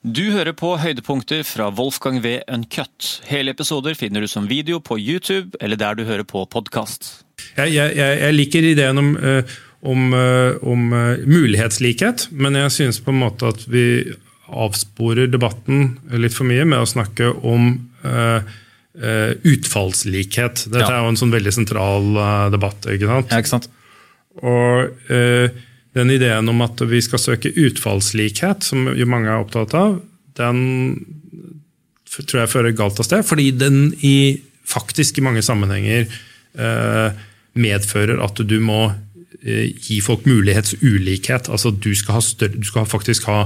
Du hører på høydepunkter fra Wolfgang V. Uncut. Hele episoder finner du som video på YouTube eller der du hører på podkast. Jeg, jeg, jeg, liker ideen om, uh, om, uh, om uh, mulighetslikhet, men jeg synes på en måte at vi avsporer debatten litt for mye med å snakke om utfallslikhet. Dette ja. er jo en sånn veldig sentral debatt. ikke sant? Ja, ikke sant? Og den ideen om at vi skal søke utfallslikhet, som jo mange er opptatt av, den tror jeg fører galt av sted. Fordi den i, faktisk i mange sammenhenger eh, medfører at du må eh, gi folk mulighetsulikhet. Altså du skal, større, du skal faktisk ha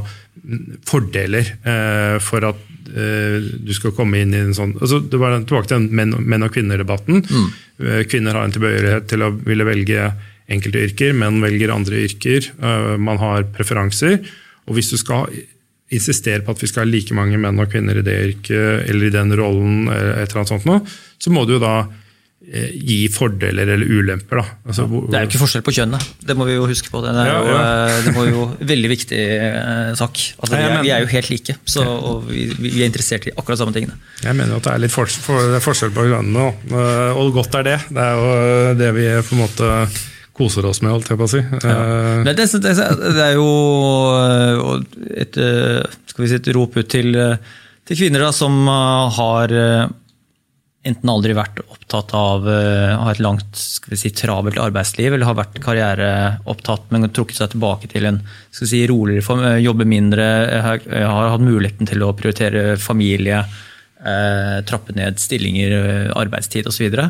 fordeler eh, for at eh, du skal komme inn i en sånn altså, det var Tilbake til den menn, menn og kvinner-debatten. Mm. Eh, kvinner har en tilbøyelighet til å ville velge enkelte yrker, menn velger andre yrker. Øh, man har preferanser. Og hvis du skal insistere på at vi skal ha like mange menn og kvinner i det yrket eller i den rollen, et eller annet sånt nå, så må du jo da eh, gi fordeler eller ulemper. Altså, ja, det er jo ikke forskjell på kjønnet, det må vi jo huske på. Det er jo, ja, ja. Eh, det var jo veldig viktig eh, sak. Altså, vi, er, vi, er, jo helt like, så, og vi, vi, er interessert i akkurat samme tingene. Jeg mener jo at det er litt forskjell, for, forskjell på kjønnene, og godt er det. Det er jo det vi på en måte koser oss med, holdt jeg på å si. Ja. Men det, det, det, er jo eh, et, eh, skal vi si, et rop ut til, til kvinner da, som har enten aldri vært opptatt av å ha et langt si, travelt arbeidsliv, eller har vært karriereopptatt, men trukket seg tilbake til en si, roligere form, jobbe mindre, har, har hatt muligheten til å prioritere familie, trappe ned stillinger, arbeidstid osv.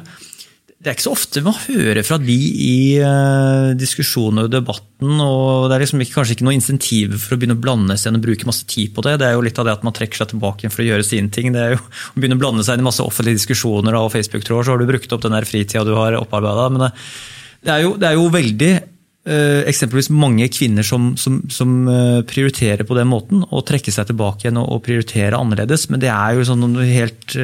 Det er ikke så ofte man hører fra de i uh, diskusjoner og debatten. og Det er liksom ikke, kanskje ikke noe insentiv for å begynne å blande seg inn og bruke masse tid på det. Det er jo litt av det at man trekker seg tilbake for å gjøre sine ting. Det er jo Å begynne å blande seg inn i masse offentlige diskusjoner og Facebook-tråder, så har du brukt opp den der fritida du har opparbeida. Men det, det, er jo, det, er jo, veldig uh, eksempelvis mange kvinner som, som, som uh, prioriterer på den måten. Og trekker seg tilbake igjen og, og prioriterer annerledes. Men det er jo sånn helt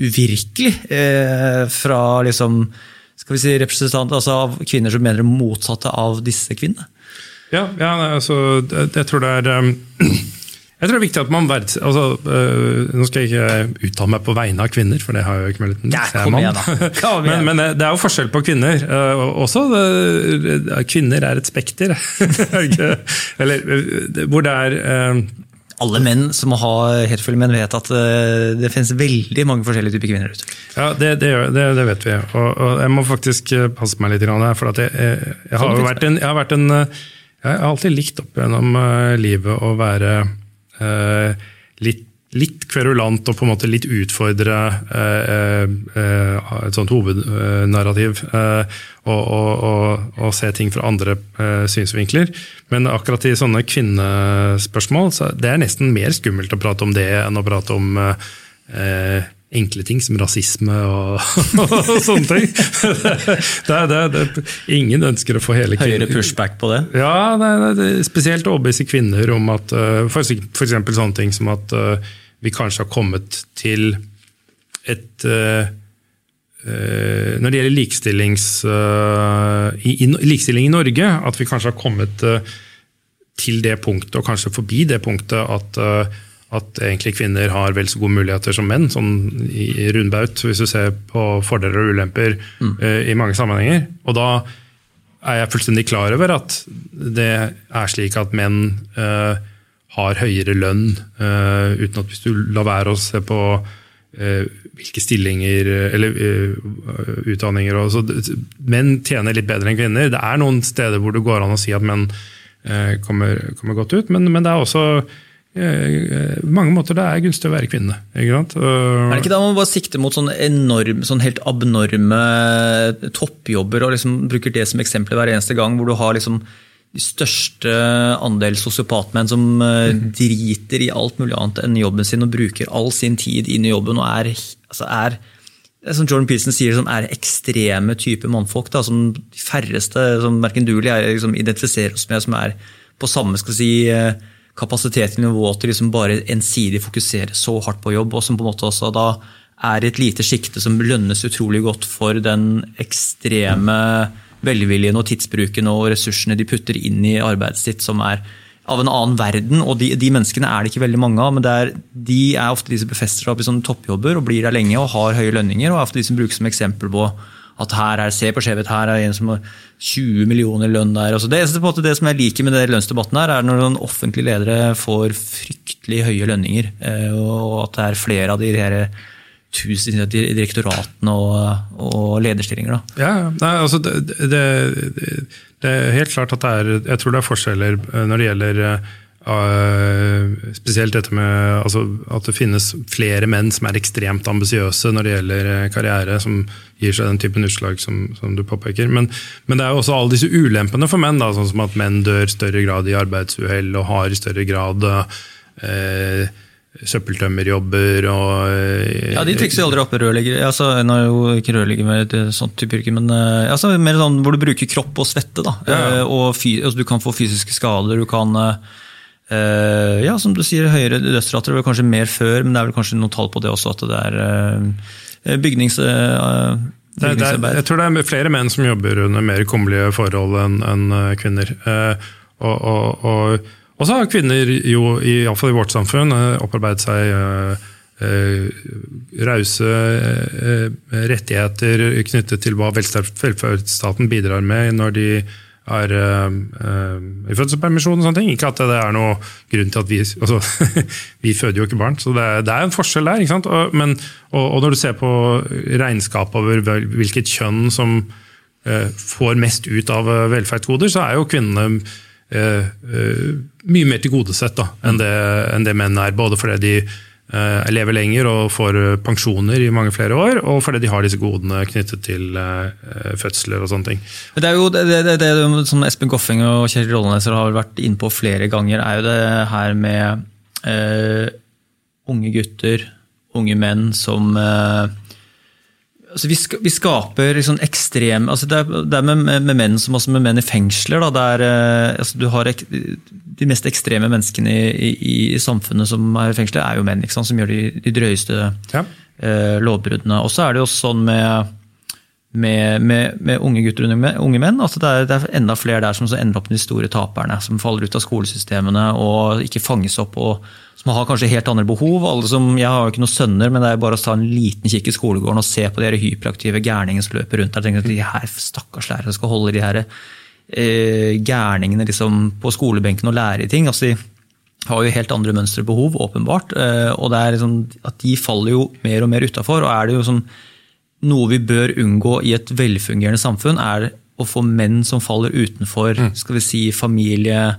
uvirkelig eh, fra liksom, skal vi si, representanter altså av kvinner som mener det motsatte av disse kvinnene? Ja, ja altså, jeg tror det er um, jeg tror det er viktig at man verdsetter altså, uh, Nå skal jeg ikke uttale meg på vegne av kvinner, for det har jeg jo ikke muligheten igjen. men, men, det er jo forskjell på kvinner uh, også. Det, kvinner er et spekter. Eller hvor det er uh, alle menn som har heterofile menn, vet at eh, det finnes veldig mange forskjellige typer kvinner ute. Ja, det, det, det, det vet vi. Og, og, jeg må faktisk eh, passe meg litt her. For jeg, jeg, jeg, har vært en, jeg, har vært en, eh, jeg har alltid likt opp gjennom livet å være eh, litt litt kverulant og på en måte litt utfordre eh, eh, et sånt hovednarrativ. Eh, og, og, og, og, se ting fra andre eh, synsvinkler. Men akkurat i sånne kvinnespørsmål så det er nesten mer skummelt å prate om det enn å prate om eh, enkle ting som rasisme og, og sånne ting. Det, det, det, ingen ønsker å få hele kvinner Høyere pushback på det? Ja, spesielt overbevise kvinner om at eh, f.eks. sånne ting som at uh, vi kanskje har kommet til et uh, Når det gjelder likestillings, i, i, likestilling i Norge, at vi kanskje har kommet til det punktet, og kanskje forbi det punktet, at at egentlig kvinner har vel så gode muligheter som menn, sånn i rundbaut, hvis du ser på fordeler og ulemper mm. uh, i mange sammenhenger. Og da er jeg fullstendig klar over at det er slik at menn uh, har høyere lønn, uh, uten at hvis du lar være å se på hvilke stillinger eller utdanninger og så, Menn tjener litt bedre enn kvinner. Det er noen steder hvor det går an å si at menn kommer, kommer godt ut, men, men det er også mange måter det er gunstig å være kvinne. Ikke sant? Er det ikke da man bare sikter mot sånne enorm, sånn helt abnorme toppjobber og liksom bruker det som eksempel hver eneste gang, hvor du har liksom de største andel sosiopatmenn som mm. driter i alt mulig annet enn jobben sin og bruker all sin tid inn i jobben og er, altså er som Jordan Peterson sier, som er ekstreme typer mannfolk. Da, som de færreste, som verken du eller jeg liksom identifiserer oss med, som er på samme skal si, eh, kapasitet til nivå til liksom bare ensidig fokusere så hardt på jobb, og som på en måte også da er et lite sjikte som lønnes utrolig godt for den ekstreme velviljen og tidsbruken og ressursene de putter inn i arbeidet sitt, som er av en annen verden, og de, de, menneskene er det ikke veldig mange av. Men er, de er ofte de som befester seg opp i sånne toppjobber og blir der lenge og har høye lønninger. og er ofte de som som eksempel på at her er, se på skjevhet, her er en som har 20 millioner lønn der. Altså det, det, det, som jeg liker med den lønnsdebatten, her, er når noen offentlige ledere får fryktelig høye lønninger. Eh, og at det er flere av de her tusen direktoratene og, og lederstillinger. Da. Ja, nei, altså det, det, det, er helt klart at det er Jeg tror det er forskjeller eh, når det gjelder uh, Spesielt dette med altså, at det finnes flere menn som er ekstremt ambisiøse når det gjelder karriere, som gir seg den typen utslag som, som du påpeker. Men, men, det er jo også alle disse ulempene for menn, da, sånn som at menn dør i større grad i arbeidsuhell og har i større grad uh, søppeltømmerjobber og eh, Ja, de trikser jo aldri opp rørlegger. Altså, nå er jo ikke rørlegger med et sånt type yrke, men eh, altså, mer sånn hvor du bruker kropp og svette. da. Ja. ja. og altså, Du kan få fysiske skader. du kan ja, som du sier, høyere dødsrater. Var kanskje mer før, men det er vel kanskje noen tall på det også, at det er bygnings... Det, det, jeg tror det er flere menn som jobber under mer kummerlige forhold enn en kvinner. og, og, og og så har kvinner jo, iallfall i vårt samfunn, eh, opparbeidet seg uh, rause rettigheter knyttet til hva velferdsstaten bidrar med når de er i fødselspermisjon og sånne ting. Ikke at det er noe grunn til at vi altså, Vi føder jo ikke barn, så det det er en forskjell der. ikke sant? Og, men, og, og, når du ser på regnskapet over hvilket kjønn som får mest ut av velferdsgoder, så er jo kvinnene mye mer tilgodesett da, enn, det, enn det menn er. Både fordi de lever lenger og får pensjoner i mange flere år, og fordi de har disse godene knyttet til fødsler og sånne ting. Det er jo det, det, det som Espen Goffeng og Kjell Rolleneser har vært inne på flere ganger, er jo det her med uh, unge gutter, unge menn som uh, altså vi, vi, skaper liksom ekstrem altså Det er, det er med, med, menn som også med menn i fengsler. Der, eh, altså du har ek, De mest ekstreme menneskene i, i, i, samfunnet som er i fengsler, er jo menn, som gjør de, de drøyeste ja. eh, lovbruddene. Og så er det jo sånn med, med, med, med unge gutter og unge menn Altså det er, det er, enda flere der som ender opp med de store taperne. Som faller ut av skolesystemene og ikke fanges opp. og som har kanskje helt andre behov. Som, jeg har jo ikke noen sønner, men det er bare å ta en liten kikk i skolegården og se på de hyperaktive gærningene som løper rundt der. tenker at de her Stakkars lærere skal holde de her eh, gærningene liksom, på skolebenken og lære i ting. altså de har jo helt andre mønstre og behov, åpenbart. Eh, og det er liksom, at de faller jo mer og mer utafor. Og er det jo sånn, noe vi bør unngå i et velfungerende samfunn, er å få menn som faller utenfor mm. skal vi si, familieideen,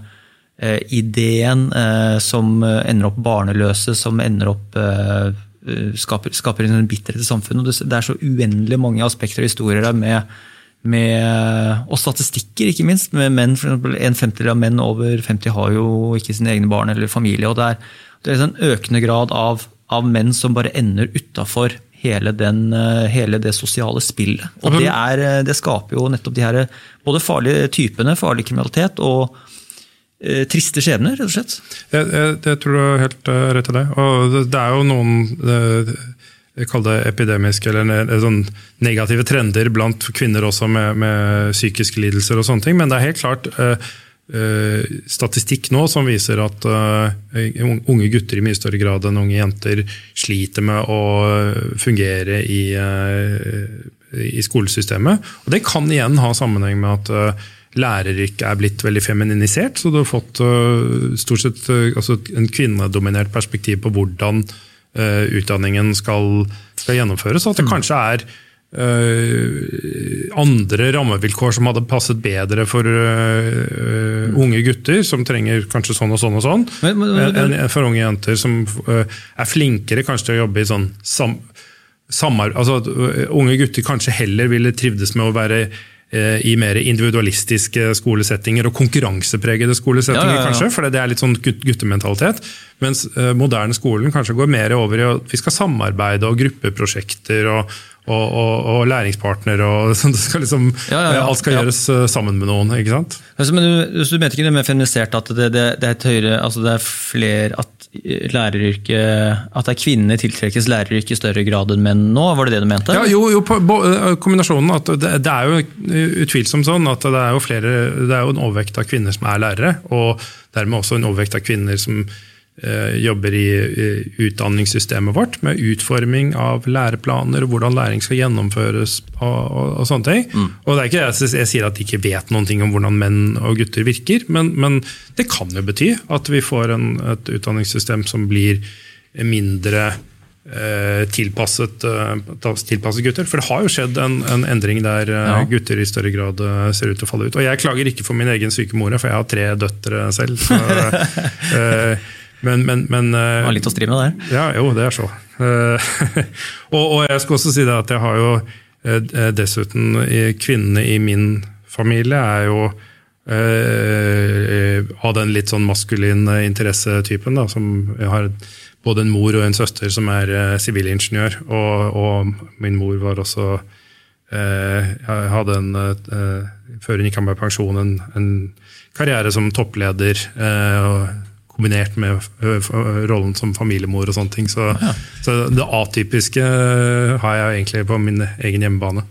Eh, eh, som ender opp barneløse, som ender opp eh, skaper, skaper en bitterhet i samfunnet. Det er så uendelig mange aspekter og historier der med, med, og statistikker, ikke minst. med menn, for eksempel, En femtedel av menn over 50 har jo ikke sine egne barn eller familie. og Det er, det er en økende grad av, av menn som bare ender utafor hele, hele, det sosiale spillet. Og det, er, det, skaper jo nettopp de her både farlige typene, farlig kriminalitet, og Eh, triste skjebner, rett og slett? Jeg, jeg, jeg tror du har helt rett i det. Og det, det er jo noen jeg kaller det epidemiske eller sånn negative trender blant kvinner også med, med, psykiske lidelser og sånne ting, men det er helt klart uh, statistikk nå som viser at unge gutter i mye større grad enn unge jenter sliter med å fungere i, i skolesystemet. Og det kan igjen ha sammenheng med at læreryrket er blitt veldig femininisert. Så du har fått stort sett altså en kvinnedominert perspektiv på hvordan utdanningen skal, skal, gjennomføres. Og at det mm. kanskje er andre rammevilkår som hadde passet bedre for uh, unge gutter, som trenger kanskje sånn og sånn og sånn, enn for unge jenter som er flinkere kanskje til å jobbe i sånn sam, samar, altså, Unge gutter kanskje heller ville trivdes med å være Eh, i mer individualistiske skolesettinger og konkurransepregede skolesettinger, ja, ja, ja. kanskje, for det er litt sånn guttementalitet. Mens moderne skolen kanskje går mer over i at vi skal samarbeide og gruppeprosjekter og, og, og, og læringspartner. og sånn, skal liksom, Ja, ja. Alt skal gjøres eh, sammen med noen. ikke sant? Altså, men du, du mente ikke det med feminisert at det, det, det er høyere altså det er flere at læreryrket At det er kvinner tiltrekkes læreryrket i større grad enn menn nå? Var det det du mente? Ja, jo, jo på, eh, kombinasjonen at det, det er jo utvilsomt sånn at det er jo flere, det er jo en overvekt av kvinner som er lærere, og dermed også en overvekt av kvinner som eh, jobber i, utdanningssystemet vårt med utforming av læreplaner og hvordan læring skal gjennomføres og, og, og sånne ting. Og det er ikke jeg, jeg sier at de ikke vet noen ting om hvordan menn og gutter virker, men, men det kan jo bety at vi får en, et utdanningssystem som blir mindre eh, tilpasset, eh, tilpasset gutter. For det har jo skjedd en, en endring der eh, Ja. gutter i større grad eh, ser ut til å falle ut. Og jeg klager ikke for min egen syke mor, for jeg har tre døtre selv. Så, eh, men, men, men eh, Det var litt å stri med der. ja, jo, det er så. Eh, og, og jeg skal også si det at jeg har jo eh, dessuten eh, Kvinnene i min familie er jo eh, av den litt sånn maskuline interessetypen. da, som har både en mor og en søster som er eh, sivilingeniør. og, og min mor var også eh, hadde en, eh, før hun gikk av med pensjon, en, en karriere som toppleder. eh, og kombinert med ø, f- ø, rollen som familiemor og sånne ting. Så, så det atypiske har jeg egentlig på min egen hjemmebane.